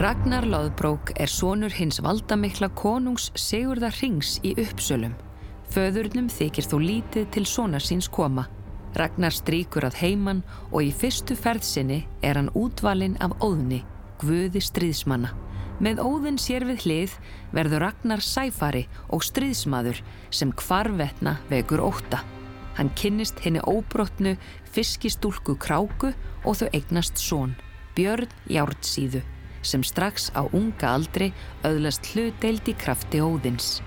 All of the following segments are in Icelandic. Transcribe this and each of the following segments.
Ragnar Lóðbrók er sonur hins valdamikla konungs Sigurðar Hrings í uppsölum. Föðurnum þykir þó lítið til sonar síns koma. Ragnar stríkur að heiman og í fyrstu ferðsinni er hann útvalinn af óðni, guði stríðsmanna. Með óðin sér við hlið verður Ragnar sæfari og stríðsmaður sem hvarvetna vekur óta. Hann kynnist henni óbrotnu fiskistúlku kráku og þau eignast són, Björn Jártsíðu sem strax á unga aldri auðlast hlutdeild í krafti óðins.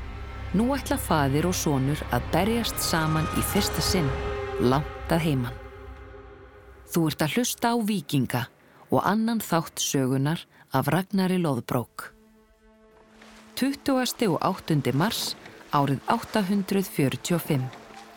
Nú ætla fadir og sonur að berjast saman í fyrsta sinn, langt að heiman. Þú ert að hlusta á vikinga og annan þátt sögunar af Ragnari Lóðbrók. 20. og 8. mars árið 845.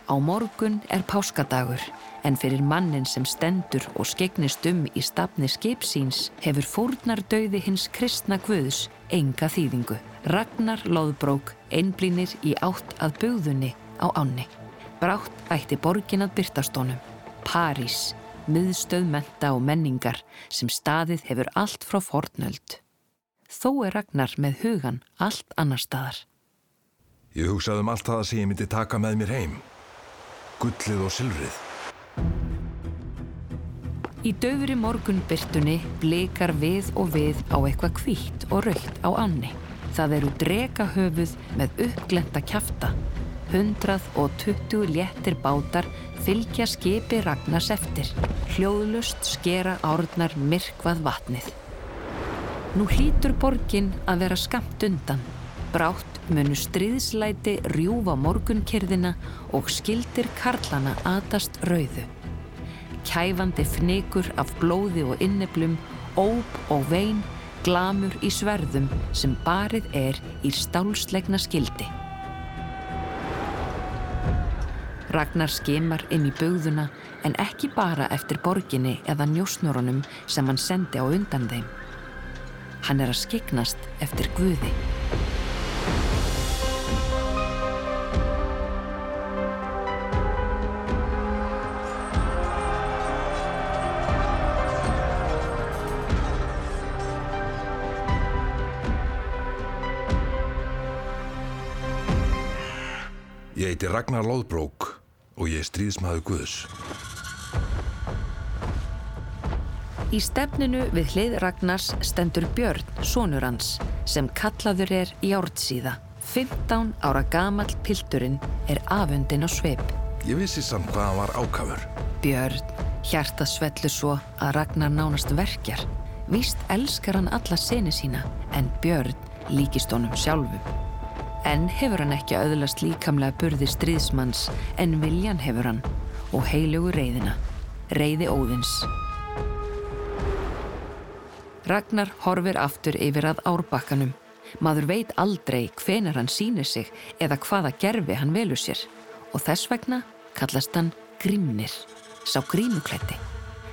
Á morgun er páskadagur en fyrir mannin sem stendur og skegnist um í stafni skipsíns hefur fórnardauði hins kristna guðs enga þýðingu. Ragnar loðbrók einblínir í átt að bugðunni á ánni. Brátt ætti borgin að byrtastónum. París, miðstöð menta og menningar sem staðið hefur allt frá fornöld. Þó er Ragnar með hugan allt annar staðar. Ég hugsaði um allt það sem ég myndi taka með mér heim. Gullið og sylrið. Í döfri morgunbyrtunni blikar við og við á eitthvað kvítt og raukt á anni. Það eru dregahöfuð með uppglenda kjafta. Hundrað og tuttu léttir bátar fylgja skipi Ragnars eftir. Hljóðlust skera árnar myrkvað vatnið. Nú hlýtur borgin að vera skamt undan. Brátt munu stríðslæti rjúfa morgunkyrðina og skildir karlana atast rauðu kæfandi fnikur af blóði og inneblum, óp og vein, glamur í sverðum sem barið er í stálslegna skildi. Ragnar skemar inn í bugðuna en ekki bara eftir borginni eða njósnurunum sem hann sendi á undan þeim. Hann er að skiknast eftir Guði. Ég heiti Ragnar Lóðbrók og ég er stríðsmaður Guðs. Í stefninu við hlið Ragnars stendur Björn, sonur hans, sem kallaður er Jártsíða. 15 ára gamal pilturinn er afundin á sveip. Ég vissi samt hvað hann var ákafur. Björn, hjartað svellu svo að Ragnar nánast verkjar. Víst elskar hann alla seni sína, en Björn líkist honum sjálfum. En hefur hann ekki auðlast líkamlega burði stríðsmanns en viljan hefur hann og heilugu reyðina, reyði óðins. Ragnar horfir aftur yfir að árbakkanum. Maður veit aldrei hvenar hann sínir sig eða hvaða gerfi hann velur sér og þess vegna kallast hann Grímnir, sá grímuklætti.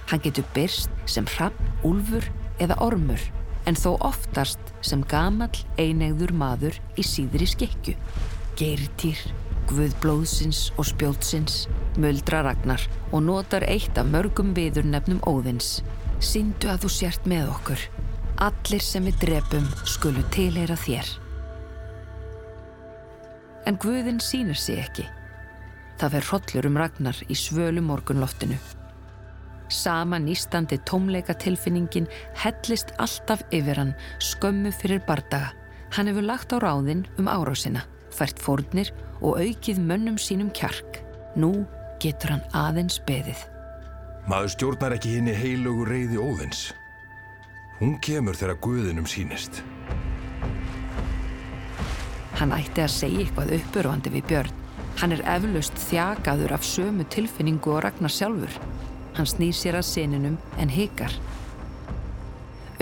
Hann getur byrst sem hrapp, úlfur eða ormur en þó oftast sem gamall einegður maður í síðri skekju. Geirtýr, guðblóðsins og spjótsins, muldra Ragnar og notar eitt af mörgum viðurnefnum óðins. Sýndu að þú sért með okkur. Allir sem við drefum skulu tilheyra þér. En Guðin sínir sig ekki. Það fer hrollur um Ragnar í svölu morgunloftinu. Sama nýstandi tómleika tilfinningin hellist alltaf yfir hann skömmu fyrir bardaga. Hann hefur lagt á ráðinn um árásina, fært fórnir og aukið mönnum sínum kjark. Nú getur hann aðeins beðið. Maður stjórnar ekki henni heilugu reyði óðins. Hún kemur þegar Guðinum sínist. Hann ætti að segja eitthvað uppurvandi við Björn. Hann er eflaust þjakaður af sömu tilfinningu og Ragnar sjálfur. Hann snýr sér að seninum en hikar.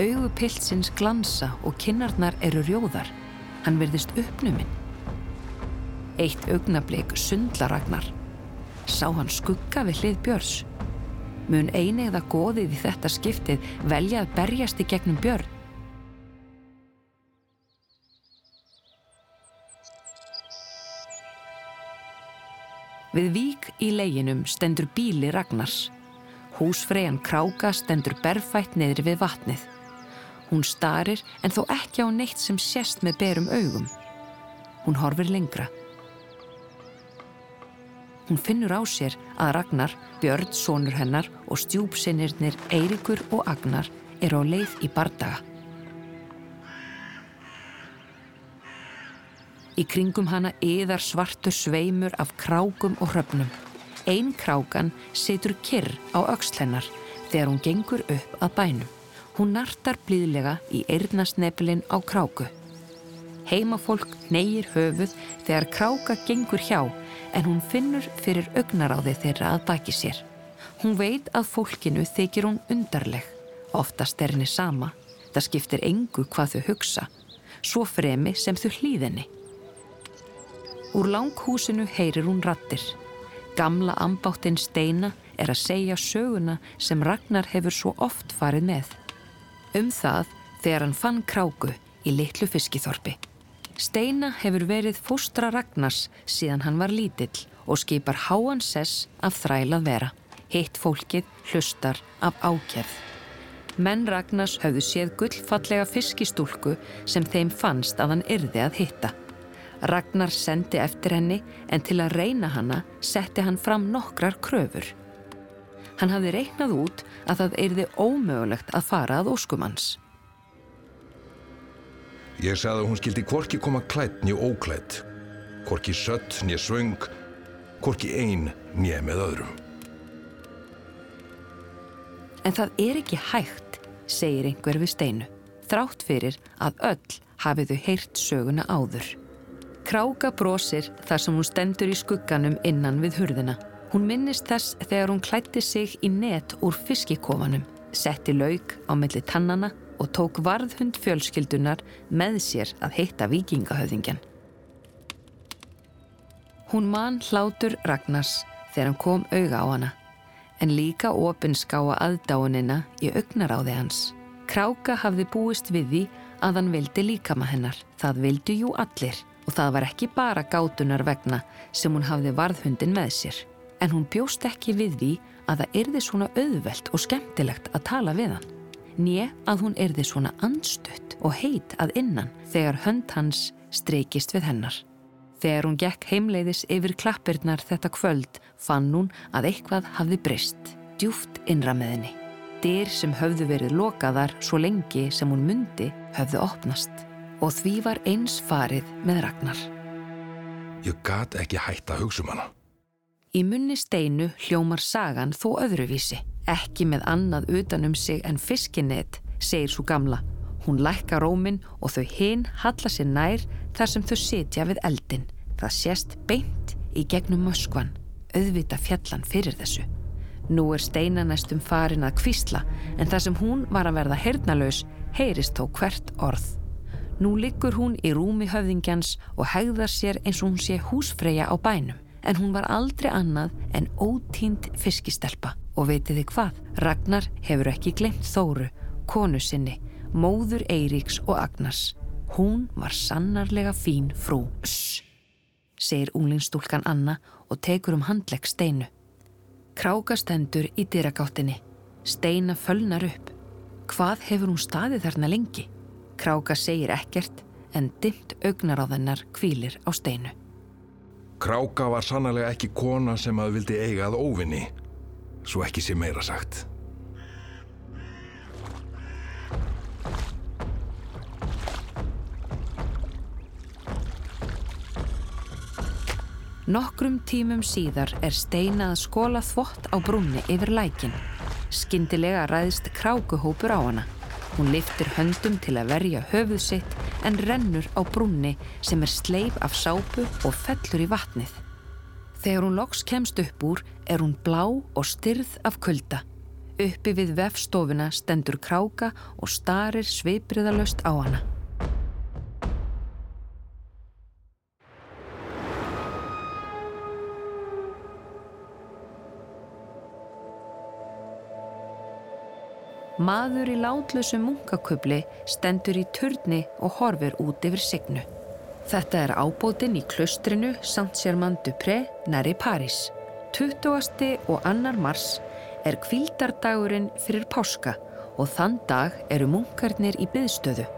Augu pilsins glansa og kinnarnar eru rjóðar. Hann verðist uppnuminn. Eitt augnablik sundla Ragnar. Sá hann skugga við hlið Björns. Mun einegða goðið í þetta skiptið velja að berjast í gegnum Björn. Við vík í leginum stendur bíli Ragnars. Húsfreyjan Kráka stendur berfætt niður við vatnið. Hún starir en þó ekki á neitt sem sést með berum augum. Hún horfir lengra. Hún finnur á sér að Ragnar, Björn, sonur hennar og stjúpsinnirnir Eirikur og Agnar eru á leið í bardaga. Í kringum hana yðar svartur sveimur af krákum og hröfnum. Einn krákan setur kyrr á aukslennar þegar hún gengur upp að bænum. Hún nartar blíðlega í eirnasneflin á kráku. Heimafólk neyir höfuð þegar kráka gengur hjá en hún finnur fyrir augnaráði þeirra að baki sér. Hún veit að fólkinu þykir hún undarleg. Oftast er henni sama. Það skiptir engu hvað þau hugsa. Svo fremi sem þau hlýðinni. Úr langhúsinu heyrir hún rattir. Gamla ambáttinn Steina er að segja söguna sem Ragnar hefur svo oft farið með. Um það þegar hann fann kráku í litlu fiskiþorpi. Steina hefur verið fóstra Ragnars síðan hann var lítill og skipar háan sess af þrælað vera. Hitt fólkið hlustar af ákjærð. Menn Ragnars höfðu séð gullfallega fiskistúlku sem þeim fannst að hann yrði að hitta. Ragnar sendi eftir henni en til að reyna hana setti hann fram nokkrar kröfur. Hann hafði reiknað út að það erði ómögulegt að fara að óskumans. Ég sagði að hún skildi hvorki koma klætt nýja óklætt, hvorki sött nýja svöng, hvorki ein nýja með öðrum. En það er ekki hægt, segir einhver við steinu, þrátt fyrir að öll hafiðu heyrt söguna áður. Kráka brosir þar sem hún stendur í skugganum innan við hurðina. Hún minnist þess þegar hún klætti sig í net úr fiskikofanum, setti laug á milli tannana og tók varðhund fjölskyldunar með sér að heita vikingahöfðingjan. Hún man hlátur Ragnars þegar hann kom auga á hana, en líka opinskáa aðdáinina í augnaráði hans. Kráka hafði búist við því að hann vildi líkama hennar. Það vildi jú allir og það var ekki bara gátunar vegna sem hún hafði varðhundin með sér. En hún bjóst ekki við því að það yrði svona auðvelt og skemmtilegt að tala við hann. Nýja að hún yrði svona anstutt og heit að innan þegar hönd hans streykist við hennar. Þegar hún gekk heimleiðis yfir klappirnar þetta kvöld fann hún að eitthvað hafði brist, djúft innra með henni. Dyr sem höfðu verið lokaðar svo lengi sem hún myndi höfðu opnast og því var eins farið með Ragnar. Ég gat ekki hægt að hugsa um hana. Í munni steinu hljómar sagan þó öðruvísi. Ekki með annað utanum sig en fiskinnit, segir svo gamla. Hún lækka rómin og þau hinn halla sér nær þar sem þau sitja við eldin. Það sést beint í gegnum möskvan, auðvita fjallan fyrir þessu. Nú er steina næstum farin að kvísla en þar sem hún var að verða hernalös heyrist þó hvert orð. Nú liggur hún í rúmi höfðingjans og hegðar sér eins og hún sé húsfreyja á bænum. En hún var aldrei annað en ótínd fiskistelpa. Og veitir þið hvað? Ragnar hefur ekki glemt Þóru, konu sinni, móður Eiríks og Agnars. Hún var sannarlega fín frú. Sss, segir unglingstúlkan Anna og tekur um handlegg steinu. Krákastendur í dyragáttinni. Steina fölnar upp. Hvað hefur hún staðið þarna lengi? Kráka segir ekkert en dimt augnar á þennar kvílir á steinu. Kráka var sannlega ekki kona sem að vildi eigað óvinni, svo ekki sé meira sagt. Nokkrum tímum síðar er steina að skóla þvott á brúnni yfir lækin. Skindilega ræðist krákuhópur á hana. Hún liftir höndum til að verja höfuð sitt en rennur á brúnni sem er sleif af sápu og fellur í vatnið. Þegar hún loks kemst upp úr er hún blá og styrð af kulda. Uppi við vefstofuna stendur kráka og starir sveipriðalöst á hana. Maður í látlösu munkaköpli stendur í turni og horfir út yfir signu. Þetta er ábótinn í klustrinu Saint-Germain-du-Pré næri París. 20. og annar mars er kvildardagurinn fyrir páska og þann dag eru munkarnir í byðstöðu.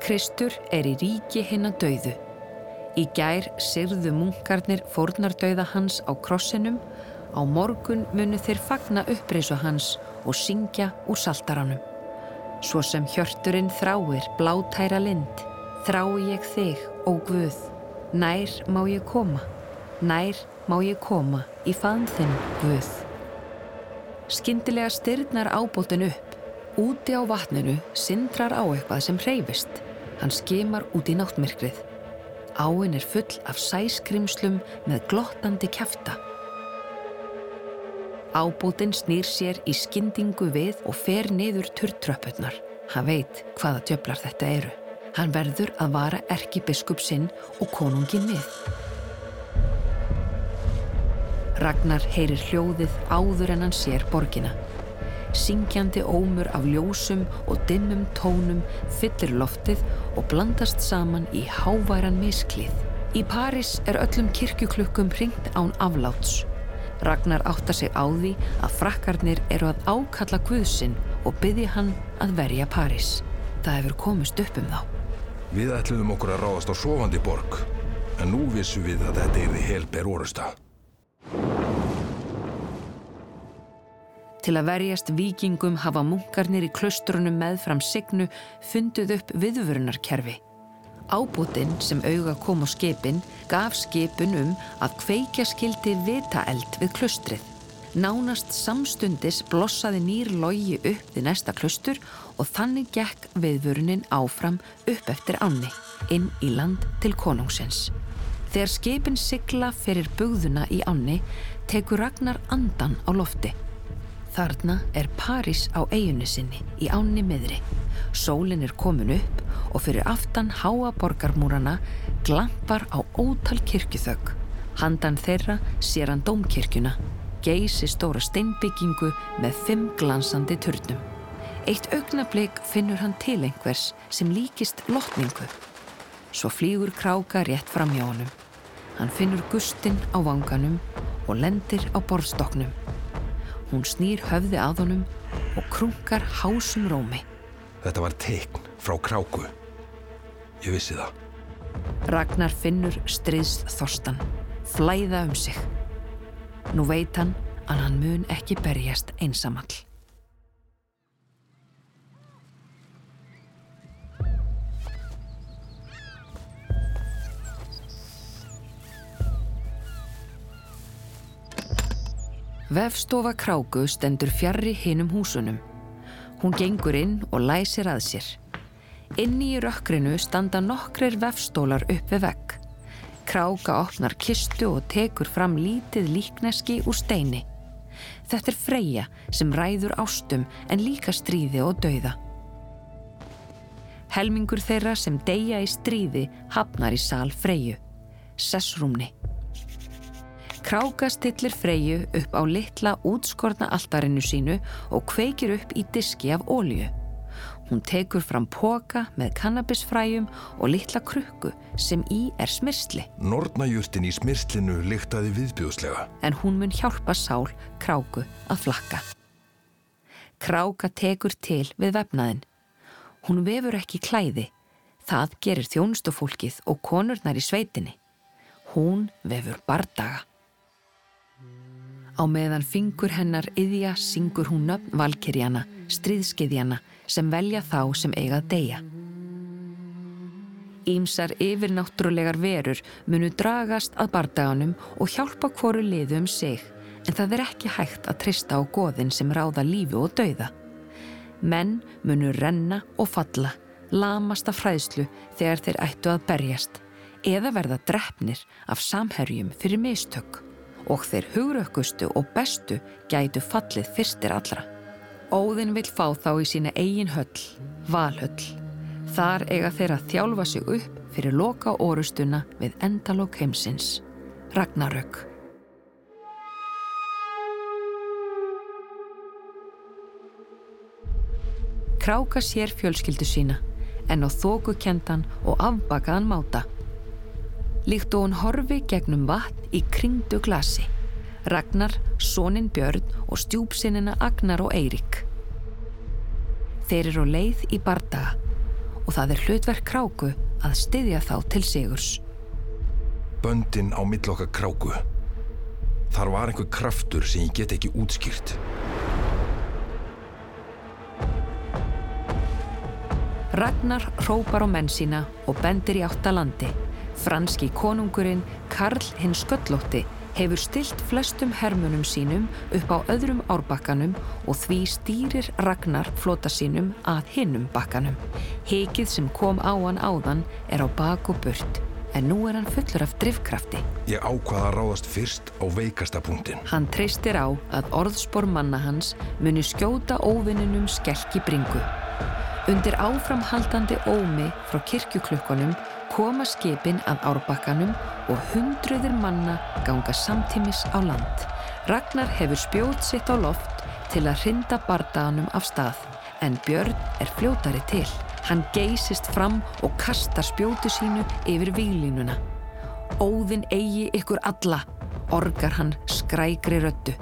Kristur er í ríki hinn að dauðu. Í gær syrðu munkarnir fórnardauða hans á krossinum, á morgun munu þeir fagna upprisu hans og syngja úr saltaranum. Svo sem hjörturinn þráir blátæra lind, þrái ég þig, ó Guð, nær má ég koma, nær má ég koma í faðn þinn, Guð. Skyndilega styrnar ábótin upp. Úti á vatninu sindrar á eitthvað sem hreyfist. Hann skemar út í náttmyrkrið. Áinn er full af sæskrimslum með glottandi kæfta. Ábótin snýr sér í skyndingu við og fer niður turtröpurnar. Hann veit hvaða djöflar þetta eru. Hann verður að vara erki biskup sinn og konungin við. Ragnar heyrir hljóðið áður en hann sér borgina. Syngjandi ómur af ljósum og dimmum tónum fyllir loftið og blandast saman í háværan misklið. Í Paris er öllum kirkjuklukkum ringt án afláts. Ragnar áttar sig á því að frakkarnir eru að ákalla Guðsinn og byggja hann að verja Paris. Það hefur komist upp um þá. Við ætluðum okkur að ráðast á sofandi borg, en nú vissum við að þetta er því helber orusta. Til að verjast vikingum hafa munkarnir í klaustrunum meðfram signu fundið upp viðvörunarkerfi. Ábútin sem auga kom á skipin gaf skipin um að kveikja skildi vitaeld við klaustrið. Nánast samstundis blossaði nýr logi upp við næsta klaustur og þannig gekk viðvörunin áfram upp eftir ánni, inn í land til konungsins. Þegar skipin sigla fyrir bugðuna í ánni tekur Ragnar andan á lofti. Þarna er París á eiginu sinni í ánni miðri. Sólinn er komin upp og fyrir aftan háa borgarmúrana glampar á ótal kirkjuþögg. Handan þeirra sér hann dómkirkjuna, geysi stóra steinbyggingu með fimm glansandi turnum. Eitt augnablík finnur hann til einhvers sem líkist lotningu. Svo flýgur kráka rétt fram hjá honum. Hann finnur gustinn á vanganum og lendir á borðstoknum. Hún snýr höfði að honum og krúnkar hásum rómi. Þetta var teikn frá kráku. Ég vissi það. Ragnar finnur stríðst þorstan, flæða um sig. Nú veit hann að hann mun ekki berjast einsamall. Vefstofa Kráku stendur fjarrri hinum húsunum. Hún gengur inn og læsir að sér. Inni í rökkrinu standa nokkrir vefstólar upp við vegg. Kráka opnar kistu og tekur fram lítið líkneski úr steini. Þetta er Freyja sem ræður ástum en líka stríði og dauða. Helmingur þeirra sem deyja í stríði hafnar í sál Freyju, sessrúmni. Kráka stillir Freyju upp á litla útskorna altarinu sínu og kveikir upp í diski af ólju. Hún tekur fram póka með kannabisfræjum og litla krukku sem í er smyrsli. Nortnajurtin í smyrslinu lyktaði viðbjóðslega. En hún mun hjálpa sál Kráku að flakka. Kráka tekur til við vefnaðin. Hún vefur ekki klæði. Það gerir þjónustufólkið og konurnar í sveitinni. Hún vefur bardaga. Á meðan fingur hennar yðja syngur hún nöfn valkyrjana, stríðskiðjana sem velja þá sem eigað deyja. Ímsar yfirnáttúrulegar verur munu dragast að bardaganum og hjálpa hvoru liðu um sig en það er ekki hægt að trista á goðin sem ráða lífi og dauða. Menn munu renna og falla, lamast af fræðslu þegar þeir ættu að berjast eða verða drefnir af samherjum fyrir mistök og þeir hugrökkustu og bestu gætu fallið fyrstir allra. Óðinn vil fá þá í sína eigin höll, valhöll. Þar eiga þeir að þjálfa sig upp fyrir loka orustuna við endalók heimsins. Ragnarök. Kráka sér fjölskyldu sína en á þókukendan og afbakaðan máta líkt og hún horfi gegnum vatn í kringdu glasi. Ragnar, sónin Björn og stjúpsinnina Agnar og Eirik. Þeir eru leið í bardaga og það er hlutverk kráku að styðja þá til sigurs. Böndin á milloka kráku. Þar var einhver kraftur sem ég get ekki útskýrt. Ragnar hrópar á menn sína og bendir í áttalandi. Franski konungurinn Karl hinn Sköllótti hefur stilt flestum hermunum sínum upp á öðrum árbakkanum og því stýrir Ragnar flota sínum að hinnum bakkanum. Hekið sem kom á hann áðan er á bak og burt, en nú er hann fullur af drivkrafti. Ég ákvaða að ráðast fyrst á veikasta punktin. Hann treystir á að orðspor manna hans muni skjóta óvinninum skelki bringu. Undir áframhaldandi ómi frá kirkjuklukkonum koma skipin að árbakkanum og hundruður manna ganga samtímis á land. Ragnar hefur spjót sitt á loft til að hrinda bardaganum af stað, en Björn er fljótari til. Hann geysist fram og kastar spjótu sínu yfir výlínuna. Óðinn eigi ykkur alla, orgar hann skrækri röttu.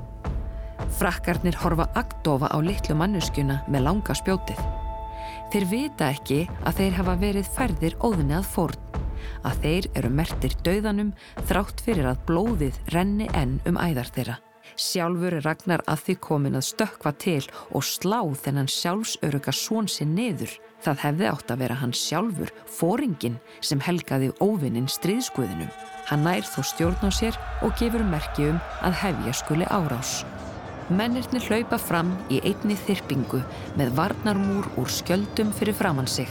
Frakkarnir horfa agdofa á litlu manneskjuna með langa spjótið. Þeir vita ekki að þeir hafa verið færðir óðinni að fórn, að þeir eru mertir döðanum þrátt fyrir að blóðið renni enn um æðar þeirra. Sjálfur er Ragnar að því komin að stökka til og slá þennan sjálfsöruga són sinn niður. Það hefði átt að vera hans sjálfur, fóringin, sem helgaði óvinnin stríðskuðinum. Hann nær þó stjórn á sér og gefur merki um að hefja skuli árás. Mennirni hlaupa fram í einni þyrpingu með varnarmúr úr skjöldum fyrir framann sig.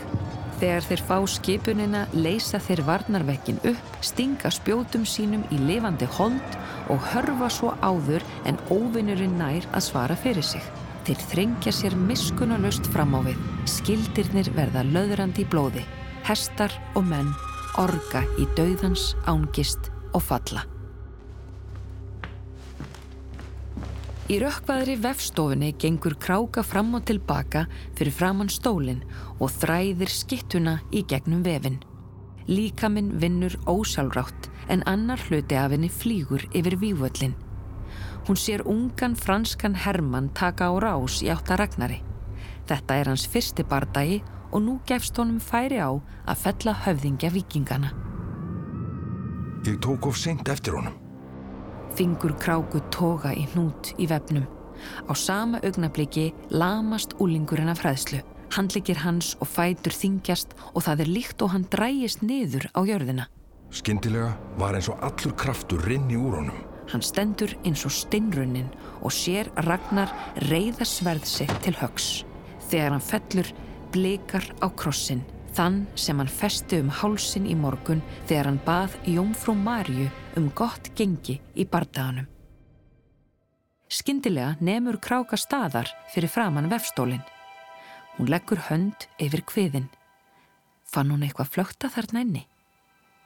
Þegar þeir fá skipunina leysa þeir varnarvekkin upp, stinga spjótum sínum í lifandi hold og hörfa svo áður en óvinnurinn nær að svara fyrir sig. Þeir þrengja sér miskunalust fram á við. Skildirnir verða löðrandi í blóði. Hestar og menn orga í dauðans, ángist og falla. Í rökkvaðri vefstofunni gengur kráka fram og tilbaka fyrir framann stólinn og þræðir skittuna í gegnum vefin. Líkaminn vinnur ósálrátt en annar hluti af henni flýgur yfir vývöllin. Hún sér ungan franskan Hermann taka á rás í átta ragnari. Þetta er hans fyrsti bardagi og nú gefst honum færi á að fella höfðingja vikingana. Ég tók of seint eftir honum. Fingur kráku toga í hnút í vefnum. Á sama augnabliki lamast úlingurinn af hræðslu. Handlikir hans og fætur þingjast og það er líkt og hann drægist niður á jörðina. Skyndilega var eins og allur kraftur rinni úr honum. Hann stendur eins og steinrunnin og sér Ragnar reyða sverð sitt til högs. Þegar hann fellur blikar á krossin, þann sem hann festi um hálsin í morgun þegar hann bað Jómfrú Marju um gott gengi í bardaganum. Skyndilega nefnur kráka staðar fyrir framann vefstólinn. Hún leggur hönd yfir kviðin. Fann hún eitthvað flökta þarna inni?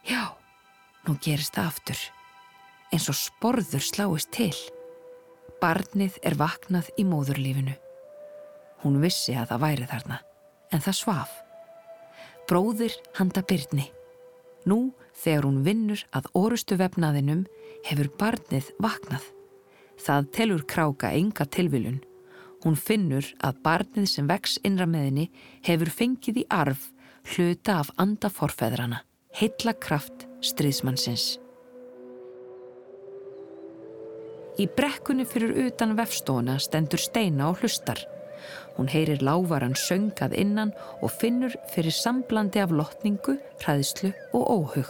Já, nú gerist það aftur. Eins og sporður sláist til. Barnið er vaknað í móðurlífinu. Hún vissi að það væri þarna, en það svaf. Bróðir handa byrni. Nú, þegar hún vinnur að orustu vefnaðinum, hefur barnið vaknað. Það telur kráka enga tilviljun. Hún finnur að barnið sem vex innra meðinni hefur fengið í arf hluta af andaforfeðrana, heilla kraft stríðsmannsins. Í brekkunni fyrir utan vefstóna stendur steina og hlustar. Hún heyrir lávaran söngað innan og finnur fyrir samblandi af lotningu, hræðslu og óhug.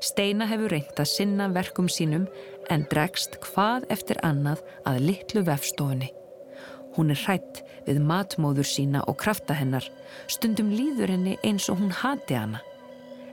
Steina hefur reynt að sinna verkum sínum en dregst hvað eftir annað að litlu vefstofunni. Hún er hrætt við matmóður sína og krafta hennar, stundum líður henni eins og hún hati hana.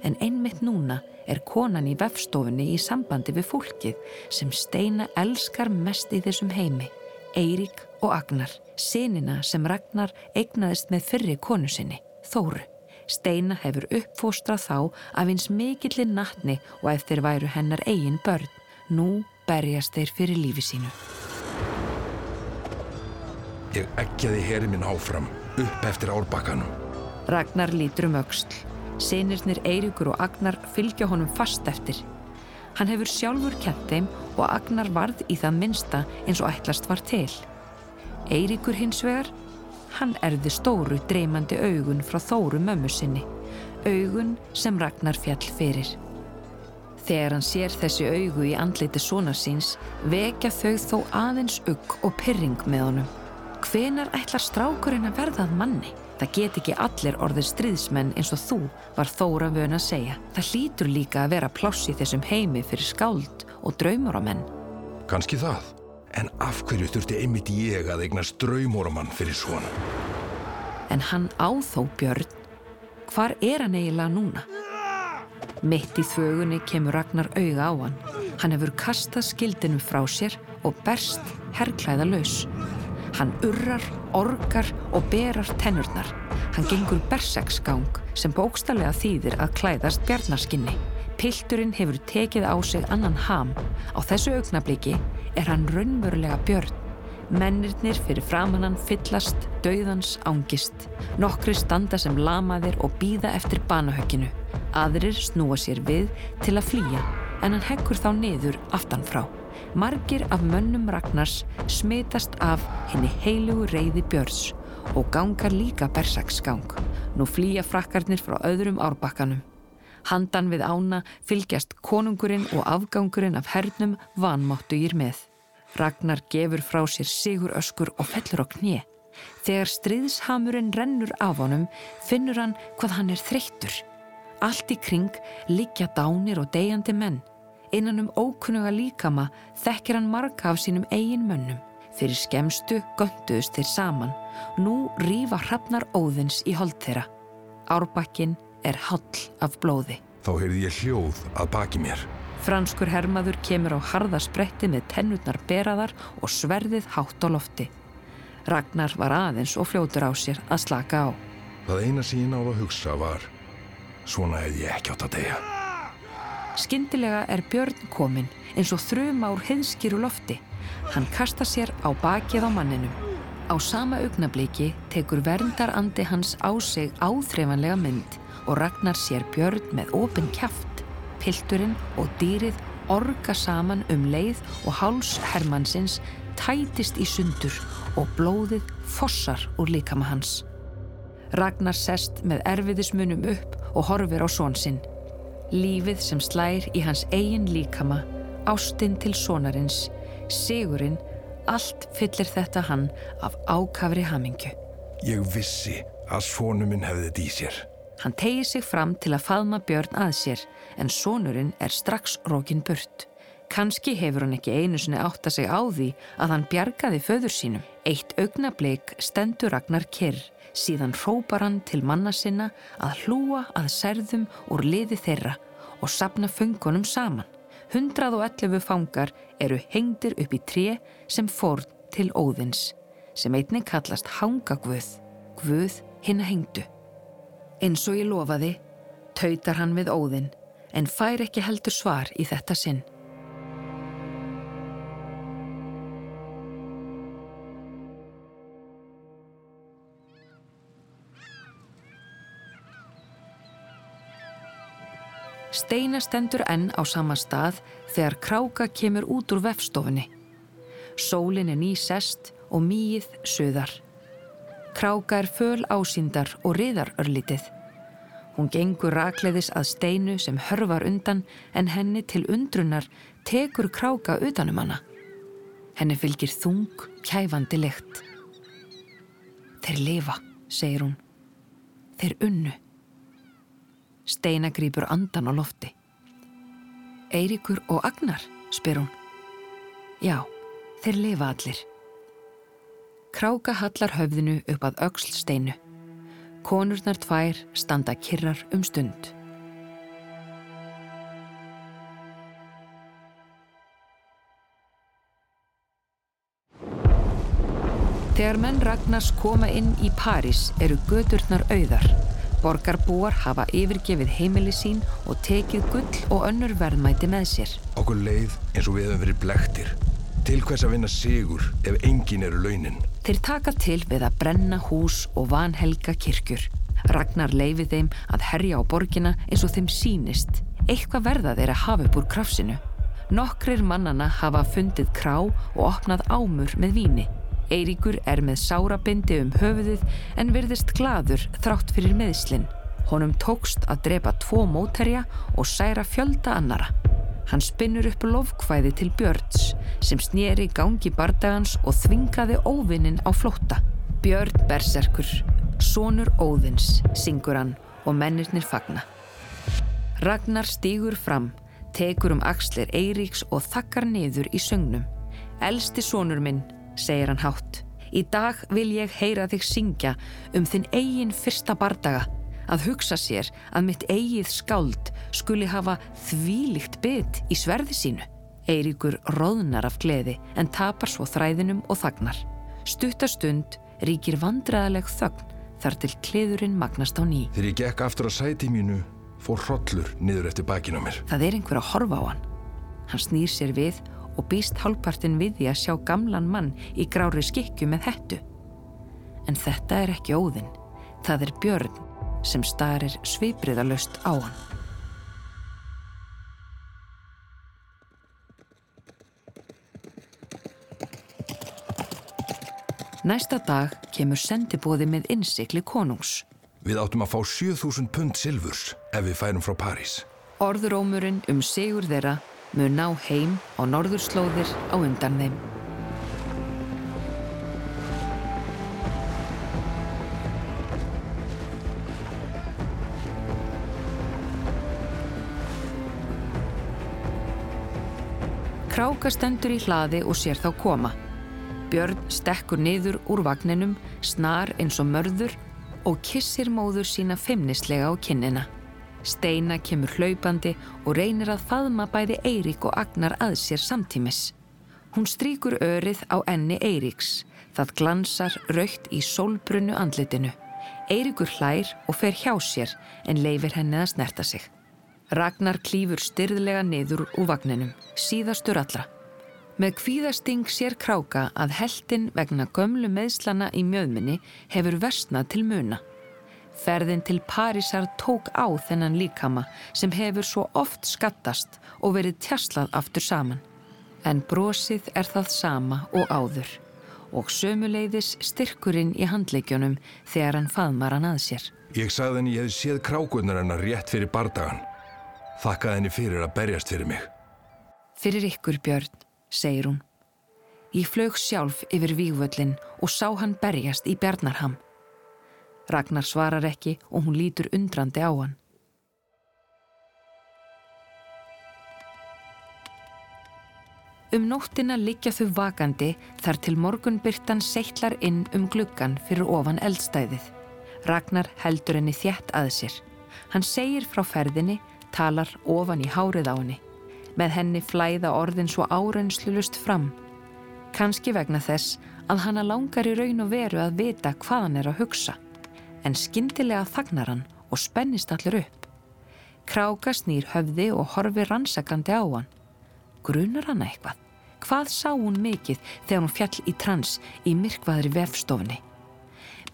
En einmitt núna er konan í vefstofunni í sambandi við fólkið sem Steina elskar mest í þessum heimi, Eirík og Agnar, sinina sem Ragnar eignaðist með fyrri konu sinni, Þóru. Steina hefur uppfóstrað þá af eins mikillir nattni og ef þeir væru hennar eigin börn. Nú berjast þeir fyrir lífi sínu. Ég eggjaði heri minn áfram, upp eftir árbakkanum. Ragnar lítur um auksl. Sinirnir Eiríkur og Agnar fylgja honum fast eftir. Hann hefur sjálfur kent þeim og Agnar varð í það minsta eins og ætlast var til. Eiríkur hins vegar, Hann erði stóru dreymandi augun frá þóru mömmu sinni. Augun sem Ragnar fjall fyrir. Þegar hann sér þessi augu í andliti svona síns vekja þau þó aðeins ugg og pyrring með honum. Hvenar ætlar strákurinn að verðað manni? Það get ekki allir orðið stríðsmenn eins og þú var þóra vön að segja. Það hlýtur líka að vera pláss í þessum heimi fyrir skáld og draumur á menn. Kanski það. En af hverju þurfti einmitt ég að eignast draumóramann fyrir svona? En hann áþó Björn. Hvar er hann eiginlega núna? Mitt í þvögunni kemur Ragnar auga á hann. Hann hefur kastað skildinum frá sér og berst herrklæða laus. Hann urrar, orgar og berar tennurnar. Hann gengur berseksgang sem bókstallega þýðir að klæðast bjarnaskinni. Pilturinn hefur tekið á sig annan ham. Á þessu augnabliki er hann raunverulega björn. Mennirnir fyrir framannan fyllast, dauðans ángist. Nokkri standa sem lamaðir og býða eftir banahögginu. Aðrir snúa sér við til að flýja en hann heggur þá niður aftanfrá. Margir af mönnum Ragnars smitast af henni heilugu reyði björns og gangar líka bersaksgang. Nú flýja frakkarnir frá öðrum árbakkanum. Handan við ána fylgjast konungurinn og afgangurinn af hernum vanmáttu ír með. Ragnar gefur frá sér sigur öskur og fellur á knið. Þegar stríðshamurinn rennur af honum finnur hann hvað hann er þreyttur. Allt í kring liggja dánir og deyjandi menn. Innan um ókunnuga líkama þekkir hann marga af sínum eigin mönnum. Fyrir skemstu gönduðust þeir saman. Nú rýfa hrafnar óðins í hold þeirra. Árbakkin er hall af blóði. Þá heyrði ég hljóð að baki mér. Franskur hermaður kemur á harða spretti með tennutnar beraðar og sverðið hátt á lofti. Ragnar var aðeins og fljótur á sér að slaka á. Það eina sín á að hugsa var svona hefði ég ekki átt að deyja. Skyndilega er Björn komin eins og þrjum ár heiðskýru lofti. Hann kasta sér á bakið á manninum. Á sama augnabliki tekur verndarandi hans á sig áþreifanlega mynd og ragnar sér Björn með opin kæft. Pilturinn og dýrið orga saman um leið og háls Hermannsins tætist í sundur og blóðið fossar úr líkama hans. Ragnar sest með erfiðismunum upp og horfir á svonsinn. Lífið sem slær í hans eigin líkama, ástinn til sonarins, sigurinn, allt fyllir þetta hann af ákafri hamingju. Ég vissi að svonu minn hefði þetta í sér. Hann tegir sig fram til að faðma Björn að sér, en sonurinn er strax rókin burt. Kanski hefur hann ekki einu sinni átt að segja á því að hann bjargaði föður sínum. Eitt augnableik stendur Ragnar Kyrr, síðan hrópar hann til manna sinna að hlúa að særðum úr liði þeirra og sapna fungunum saman. 111 fangar eru hengdir upp í tré sem fór til óðins, sem einnig kallast hangagvöð, gvöð hinn að hengdu. Eins og ég lofaði, tautar hann við óðin, en fær ekki heldur svar í þetta sinn. Steina stendur enn á sama stað þegar kráka kemur út úr vefstofunni. Sólin er ný sest og mýið söðar. Kráka er föl ásýndar og riðar örlítið. Hún gengur rakleiðis að steinu sem hörvar undan en henni til undrunar tekur kráka utanum hana. Henni fylgir þung, kæfandi lekt. Þeir lifa, segir hún. Þeir unnu. Steina grýpur andan á lofti. Eiríkur og Agnar, spyr hún. Já, þeir lifa allir. Kráka hallar höfðinu upp að auksl steinu. Konurnar tvær standa kirrar um stund. Þegar menn Ragnars koma inn í París eru gödurnar auðar. Borgarbúar hafa yfirgefið heimili sín og tekið gull og önnur verðmæti með sér. Okkur leið eins og við höfum verið blektir. Til hvers að vinna sigur ef engin eru launin? Þeir taka til við að brenna hús og vanhelga kirkjur. Ragnar leifið þeim að herja á borgina eins og þeim sínist. Eitthvað verða þeir að hafa upp úr krafsinu. Nokkrir mannana hafa fundið krá og opnað ámur með víni. Eiríkur er með sárabindi um höfuðið en virðist gladur þrátt fyrir meðslinn. Honum tókst að drepa tvo móterja og særa fjölda annara. Hann spinnur upp lofkvæði til Björns sem snýri gangi bardagans og þvingaði óvinnin á flótta. Björn Berserkur, sonur Óðins, syngur hann og mennirnir fagna. Ragnar stýgur fram, tekur um axlir Eiríks og þakkar niður í sögnum. Elsti sonur minn, segir hann hátt. Í dag vil ég heyra þig syngja um þinn eigin fyrsta bardaga að hugsa sér að mitt eigið skáld skuli hafa þvílikt bytt í sverði sínu. Eiríkur róðnar af gleði en tapar svo þræðinum og þagnar. Stuttastund ríkir vandræðaleg þögn þar til kleðurinn magnast á ný. Þegar ég gekk aftur á sæti mínu, fór hrollur niður eftir bakinn á mér. Það er einhver að horfa á hann. Hann snýr sér við og býst hálfpartin við því að sjá gamlan mann í grári skikju með hettu. En þetta er ekki óðinn. Það er Björn sem starir svipriðalöst á hann. Næsta dag kemur sendibóði með innsikli konungs. Við áttum að fá 7000 pund silfurs ef við færum frá París. Orðurómurinn um sigur þeirra mun ná heim á norðurslóðir á undan þeim. Kráka stendur í hlaði og sér þá koma. Björn stekkur niður úr vagninum, snar eins og mörður og kissir móður sína feimnislega á kinnina. Steina kemur hlaupandi og reynir að faðma bæði Eirík og Agnar að sér samtímis. Hún stríkur örið á enni Eiríks. Það glansar raukt í sólbrunnu andlitinu. Eiríkur hlær og fer hjá sér en leifir henni að snerta sig. Ragnar klýfur styrðlega niður úr vagninum, síðastur allra. Með kvíðasting sér kráka að heldin vegna gömlu meðslana í mjöðminni hefur versnað til muna. Ferðin til Parísar tók á þennan líkama sem hefur svo oft skattast og verið tjaslað aftur saman. En brosið er það sama og áður og sömuleiðis styrkurinn í handleikjunum þegar hann faðmar hann að sér. Ég sagði henni ég hef séð krákunar hennar rétt fyrir bardagan. Þakkaði henni fyrir að berjast fyrir mig. Fyrir ykkur, Björn, segir hún. Ég flög sjálf yfir vígvöllin og sá hann berjast í Bjarnarham. Ragnar svarar ekki og hún lítur undrandi á hann. Um nóttina liggja þau vakandi þar til morgunbyrtan seittlar inn um gluggan fyrir ofan eldstæðið. Ragnar heldur henni þjætt að sér. Hann segir frá ferðinni talar ofan í hárið á henni. Með henni flæða orðin svo áreinslulust fram. Kanski vegna þess að hanna langar í raun og veru að vita hvað hann er að hugsa. En skindilega þagnar hann og spennist allir upp. Kráka snýr höfði og horfi rannsakandi á hann. Grunar hann eitthvað? Hvað sá hún mikið þegar hún fjall í trans í myrkvaðri vefstofni?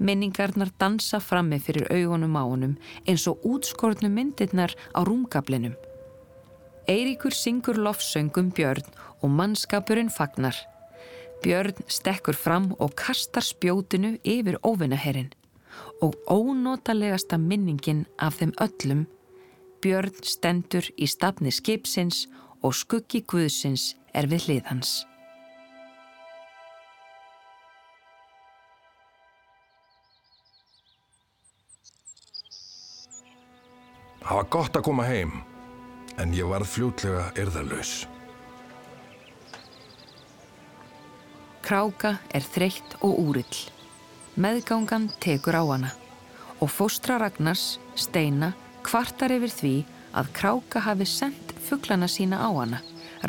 Minningarnar dansa frammi fyrir augunum á honum eins og útskortnu myndirnar á rúmgablinum. Eiríkur syngur lofsöngum Björn og mannskapurinn fagnar. Björn stekkur fram og kastar spjótinu yfir óvinnaherrin og ónotalegasta minningin af þeim öllum Björn stendur í stafni skipsins og skuggi Guðsins er við hlið hans. Það var gott að koma heim, en ég varð fljótlega erðalös. Kráka er þreytt og úrill. Meðgangan tekur á hana og fóstra Ragnars, Steina, kvartar yfir því að Kráka hafi sendt fugglana sína á hana.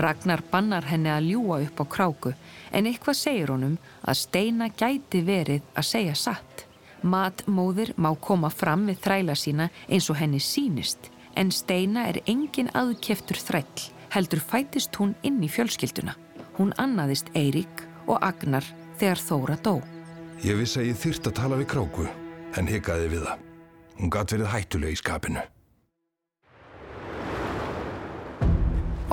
Ragnar bannar henni að ljúa upp á Kráku en eitthvað segir honum að Steina gæti verið að segja satt. Matmóðir má koma fram við þræla sína eins og henni sínist en Steina er engin aðkeftur þræll heldur fætist hún inn í fjölskylduna. Hún annaðist Eirík og Agnar þegar Þóra dó. Ég vissi að ég þyrst að tala við kráku en hikaði við það. Hún gatt verið hættuleg í skapinu.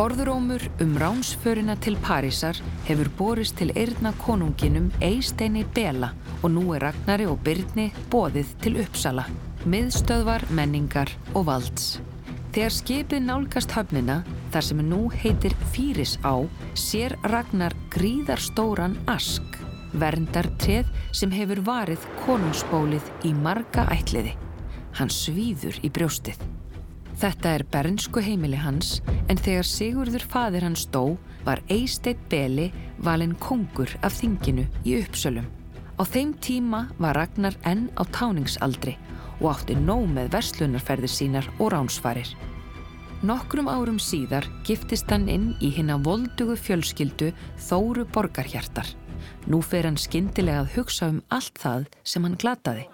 Orðurómur um ránsförina til Parísar hefur borist til eirna konunginum Eisteini Bela og nú er Ragnari og Byrni bóðið til Uppsala, miðstöðvar, menningar og valds. Þegar skipið nálgast höfnina, þar sem nú heitir Fýris á, sér Ragnar gríðarstóran ask, verndartreð sem hefur varið konungsbólið í marga ætliði. Hann svíður í brjóstið. Þetta er bernsku heimili hans en þegar Sigurður fadir hans dó var Eisteit Beli valinn kongur af þinginu í uppsölum. Á þeim tíma var Ragnar enn á táningsaldri og átti nóg með verslunarferðir sínar og ránsfarir. Nokkrum árum síðar giftist hann inn í hinn að voldugu fjölskyldu Þóru Borgarhjartar. Nú fer hann skindilega að hugsa um allt það sem hann glataði.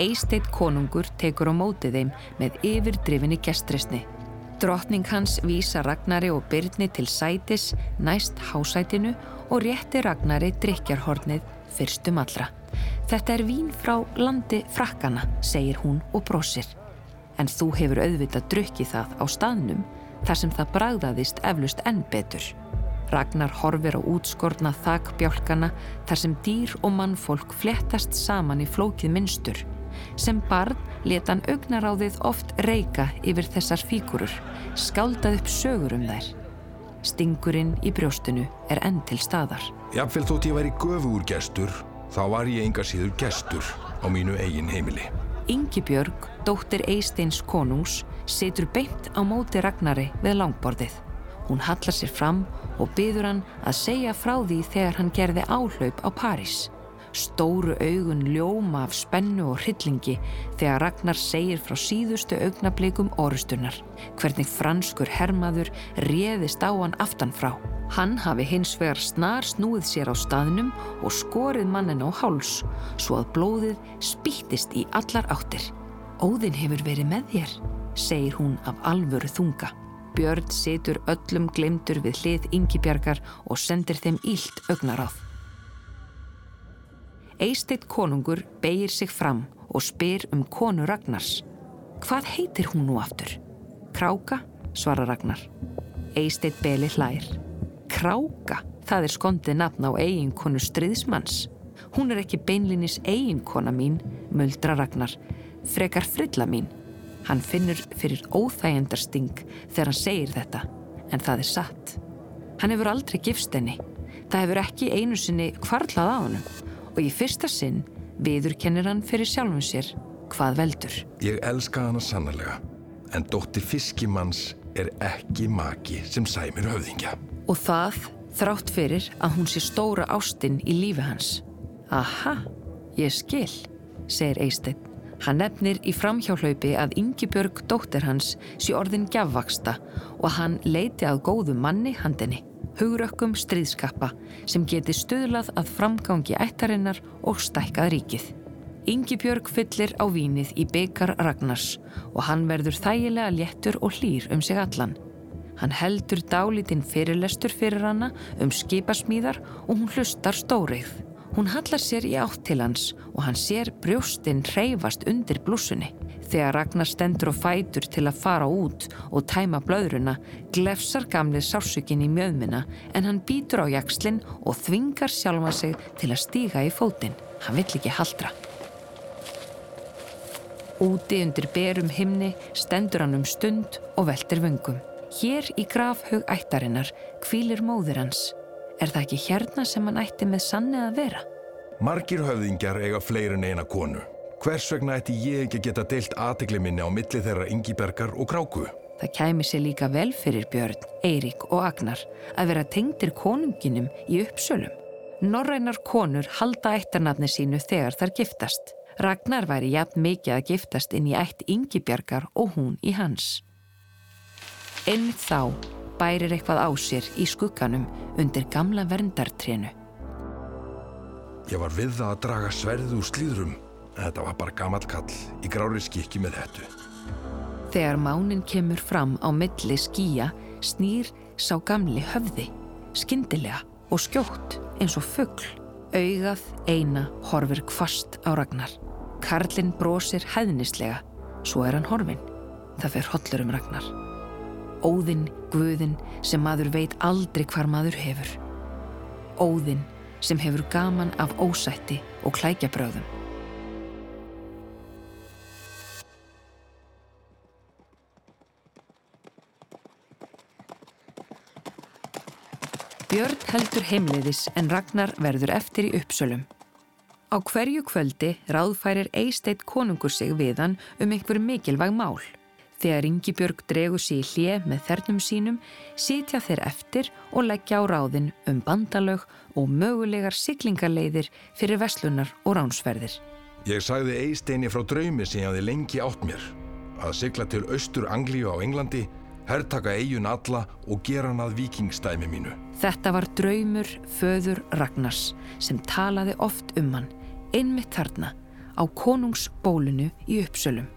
Eisteitt konungur tekur á mótið þeim með yfirdrifinni gestrisni. Drottning hans vísa Ragnari og Byrni til sætis næst hásætinu og rétti Ragnari drikjarhornið fyrstum allra. Þetta er vín frá landi frakkana, segir hún og brosir. En þú hefur auðvitað drukkið það á staðnum þar sem það bragðaðist eflust enn betur. Ragnar horfir á útskorna þakbjálkana þar sem dýr og mannfólk flettast saman í flókið minnstur. Sem barn leta hann augnaráðið oft reyka yfir þessar fíkurur, skáldað upp sögur um þær. Stingurinn í brjóstinu er enn til staðar. Jafnvel þótt ég væri göfugur gestur, þá var ég enga síður gestur á mínu eigin heimili. Yngibjörg, dóttir Eisteins konungs, setur beint á móti Ragnari við langborðið. Hún hallar sér fram og byður hann að segja frá því þegar hann gerði áhlaup á París. Stóru augun ljóma af spennu og hryllingi þegar Ragnar segir frá síðustu augnablikum orustunar. Hvernig franskur hermaður réðist á hann aftanfrá. Hann hafi hins vegar snar snúið sér á staðnum og skorið mannin á háls svo að blóðið spýttist í allar áttir. Óðinn hefur verið með þér, segir hún af alvöru þunga. Björn setur öllum glemtur við hlið yngibjargar og sendir þeim ílt augnaráð. Eisteitt konungur beigir sig fram og spyr um konu Ragnars. Hvað heitir hún nú aftur? Kráka, svara Ragnar. Eisteitt beli hlær. Kráka, það er skondið nafn á eiginkonu stryðsmanns. Hún er ekki beinlinis eiginkona mín, muldra Ragnar. Frekar frilla mín. Hann finnur fyrir óþægendarsting þegar hann segir þetta, en það er satt. Hann hefur aldrei gifst henni. Það hefur ekki einu sinni kvarlað á hannum og í fyrsta sinn viðurkennir hann fyrir sjálfum sér hvað veldur. Ég elska hana sannarlega, en dóttir fiskimanns er ekki maki sem sæmir höfðingja. Og það þrátt fyrir að hún sé stóra ástinn í lífi hans. Aha, ég skil, segir Eisteinn. Hann nefnir í framhjálaupi að Yngibjörg dóttir hans sé orðin gjafvaksta og hann leiti að góðu manni handinni hugrökkum stríðskappa sem geti stuðlað að framgangi ættarinnar og stækkað ríkið. Ingi Björg fyllir á vínið í byggar Ragnars og hann verður þægilega léttur og hlýr um sig allan. Hann heldur dálítinn fyrirlestur fyrir hana um skipasmíðar og hún hlustar stórið. Hún hallar sér í átt til hans og hann sér brjóstinn reyfast undir blúsunni. Þegar Ragnar stendur og fætur til að fara út og tæma blöðruna glefsar gamlið sársökin í mjöðmina en hann býtur á jakslinn og þvingar sjálfa sig til að stíga í fótinn. Hann vill ekki haldra. Úti undir berum himni stendur hann um stund og veldir vöngum. Hér í grafhug ættarinnar kvílir móður hans. Er það ekki hérna sem hann ætti með sanni að vera? Margir höfðingjar eiga fleirin eina konu. Hvers vegna ætti ég ekki að geta deilt aðtegli minni á milli þeirra Ingibergar og Gráku? Það kæmi sér líka vel fyrir Björn, Eirík og Agnar að vera tengdir konunginum í uppsölum. Norrænar konur halda eittarnafni sínu þegar þar giftast. Ragnar væri jafn mikið að giftast inn í ætt Ingibjargar og hún í hans. Enn þá bærir eitthvað á sér í skugganum undir gamla verndartrénu. Ég var við það að draga sverðu úr slíðrum Þetta var bara gammal kall í grári skikki með hættu. Þegar mánin kemur fram á milli skýja snýr sá gamli höfði, skindilega og skjótt eins og fuggl. Augað eina horfir kvast á Ragnar. Karlinn brosir hæðnislega, svo er hann horfin. Það fer hollur um Ragnar. Óðinn, Guðinn sem maður veit aldrei hvar maður hefur. Óðinn sem hefur gaman af ósætti og klækjabröðum. Björn heldur heimliðis en Ragnar verður eftir í uppsölum. Á hverju kvöldi ráðfærir Eisteit konungur sig við hann um einhver mikilvæg mál. Þegar Ingibjörg dregur sér í hlið með þernum sínum, sitja þeir eftir og leggja á ráðin um bandalög og mögulegar siglingarleiðir fyrir veslunar og ránsferðir. Ég sagði Eisteini frá draumi sem ég hafði lengi átt mér. Að sigla til austur Anglíu á Englandi, herrtaka eigun alla og gera hann að vikingstæmi mínu. Þetta var draumur föður Ragnars sem talaði oft um hann, einmitt þarna, á konungsbólunu í uppsölum.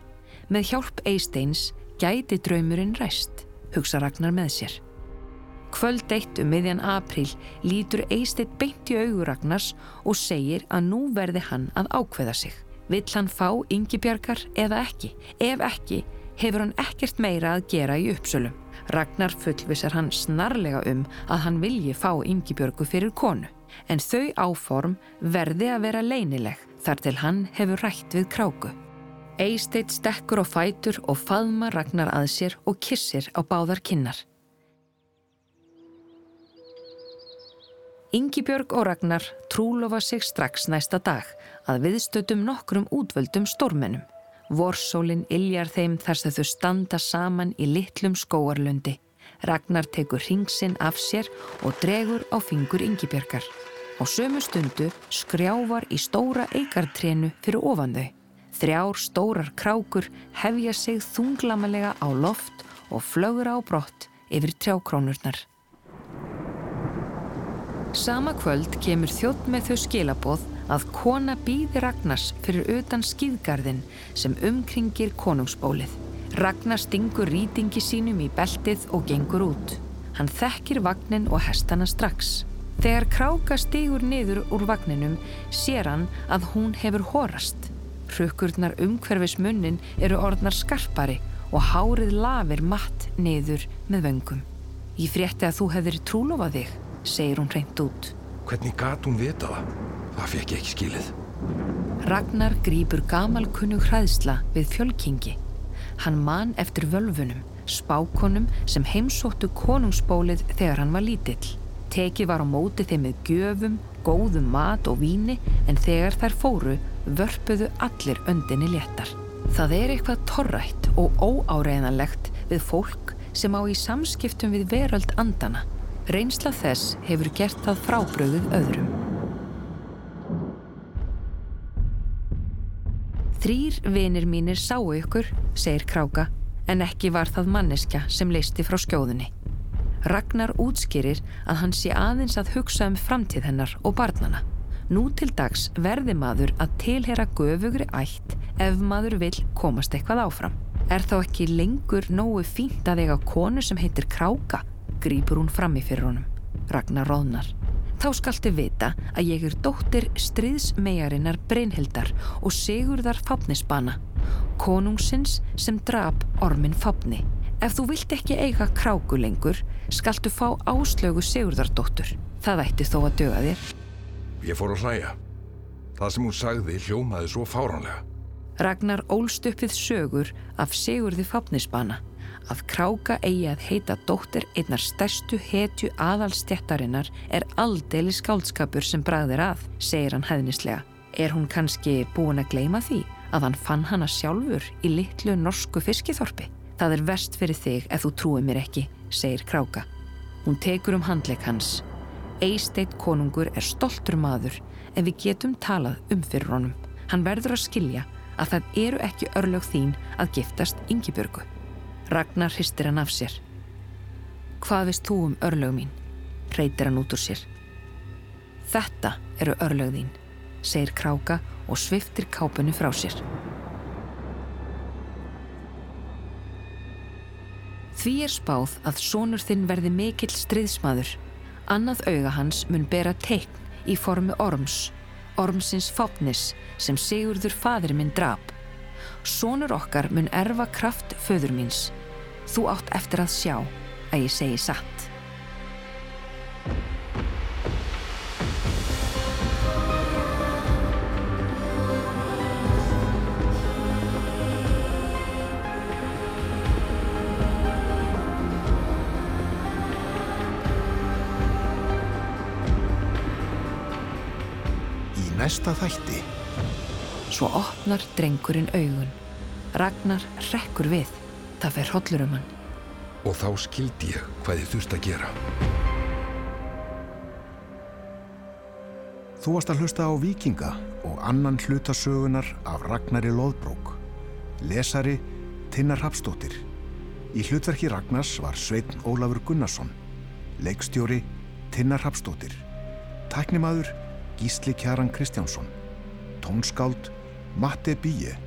Með hjálp Eisteins gæti draumurinn ræst, hugsa Ragnar með sér. Kvöld eitt um miðjan april lítur Eisteit beint í augur Ragnars og segir að nú verði hann að ákveða sig. Vill hann fá yngibjargar eða ekki? Ef ekki, hefur hann ekkert meira að gera í uppsölum. Ragnar fullvisar hann snarlega um að hann vilji fá yngibjörgu fyrir konu. En þau áform verði að vera leinileg þar til hann hefur rætt við kráku. Eisteit stekkur á fætur og faðma Ragnar að sér og kissir á báðar kinnar. Yngibjörg og Ragnar trúlofa sig strax næsta dag að viðstötum nokkrum útvöldum stórmennum. Vorsólinn iljar þeim þar sem þau standa saman í litlum skóarlundi. Ragnar tekur ringsinn af sér og dregur á fingur Yngibjörgar. Á sömu stundu skrjávar í stóra eigartrénu fyrir ofan þau. Þrjár stórar krákur hefja sig þunglamalega á loft og flögur á brott yfir trjákrónurnar. Sama kvöld kemur þjótt með þau skilaboð að kona býði Ragnars fyrir utan skýðgarðin sem umkringir konungsbólið. Ragnar stingur rýtingi sínum í beltið og gengur út. Hann þekkir vagnin og hestana strax. Þegar kráka stigur niður úr vagninum sér hann að hún hefur horast. Hrukkurnar umhverfis munnin eru orðnar skarpari og hárið lafir matt niður með vöngum. Ég frétti að þú hefðir trúlofað þig, segir hún reynd út. Hvernig gat hún vita það? Það fekk ég ekki skilið. Ragnar grýpur gamalkunnug hræðsla við fjölkingi. Hann man eftir völfunum, spákonum sem heimsóttu konungsbólið þegar hann var lítill. Tekið var á móti þeim með gjöfum, góðum mat og víni en þegar þær fóru vörpuðu allir öndinni léttar. Það er eitthvað torrætt og óáreðanlegt við fólk sem á í samskiptum við veröld andana. Reynsla þess hefur gert það frábröðuð öðrum. Þrýr vinir mínir sáu ykkur, segir Kráka, en ekki var það manneskja sem leisti frá skjóðunni. Ragnar útskýrir að hann sé aðeins að hugsa um framtíð hennar og barnana. Nú til dags verði maður að tilhera göfugri ætt ef maður vil komast eitthvað áfram. Er þá ekki lengur nógu fínt að eiga konu sem heitir Kráka, grýpur hún frammi fyrir honum. Ragnar róðnar. Þá skalti vita að ég er dóttir stríðsmegarinnar Brynhildar og Sigurðar Fápnisbana, konungsins sem drap ormin Fápni. Ef þú vilt ekki eiga kráku lengur, skaltu fá áslögu Sigurðardóttur. Það ætti þó að döga þér. Ég fór að hlæja. Það sem hún sagði hljómaði svo fáránlega. Ragnar ólst upp við sögur af Sigurði Fápnisbana að kráka eigi að heita dóttir einnar stærstu hetju aðalstjættarinnar er aldeli skáldskapur sem bragðir að, segir hann hæðnislega. Er hún kannski búin að gleima því að hann fann hana sjálfur í litlu norsku fiskithorpi? Það er verst fyrir þig ef þú trúið mér ekki, segir kráka. Hún tekur um handleik hans. Eisteit konungur er stoltur maður en við getum talað um fyrir honum. Hann verður að skilja að það eru ekki örlög þín að giftast yngibörgu. Ragnar hristir hann af sér. Hvað veist þú um örlög mín? Reytir hann út úr sér. Þetta eru örlög þín, segir kráka og sviftir kápunni frá sér. Því er spáð að sonur þinn verði mikill stríðsmaður. Annað auga hans mun bera teikn í formi orms, ormsins fápnis sem Sigurður fadur minn drap. Sónur okkar mun erfa kraft föður míns. Þú átt eftir að sjá að ég segi satt. Næsta þætti Svo opnar drengurinn augun. Ragnar rekkur við. Það fer hollur um hann. Og þá skildi ég hvað ég þurfti að gera. Þú varst að hlusta á Víkinga og annan hlutasögunar af Ragnari Lóðbrók. Lesari Tinnar Hapsdóttir. Í hlutverki Ragnars var Sveitn Ólafur Gunnarsson. Leikstjóri Tinnar Hapsdóttir. Tæknimaður Gísli Kjaran Kristjánsson. Tónskáld Matti Bíje.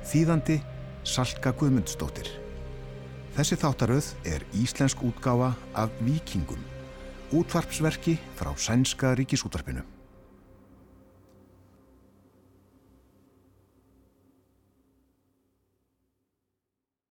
Þýðandi Salka Guðmundsdóttir. Þessi þáttaröð er íslensk útgáfa af Víkingum. Útvarpsverki frá Sænska ríkisútvarpinu.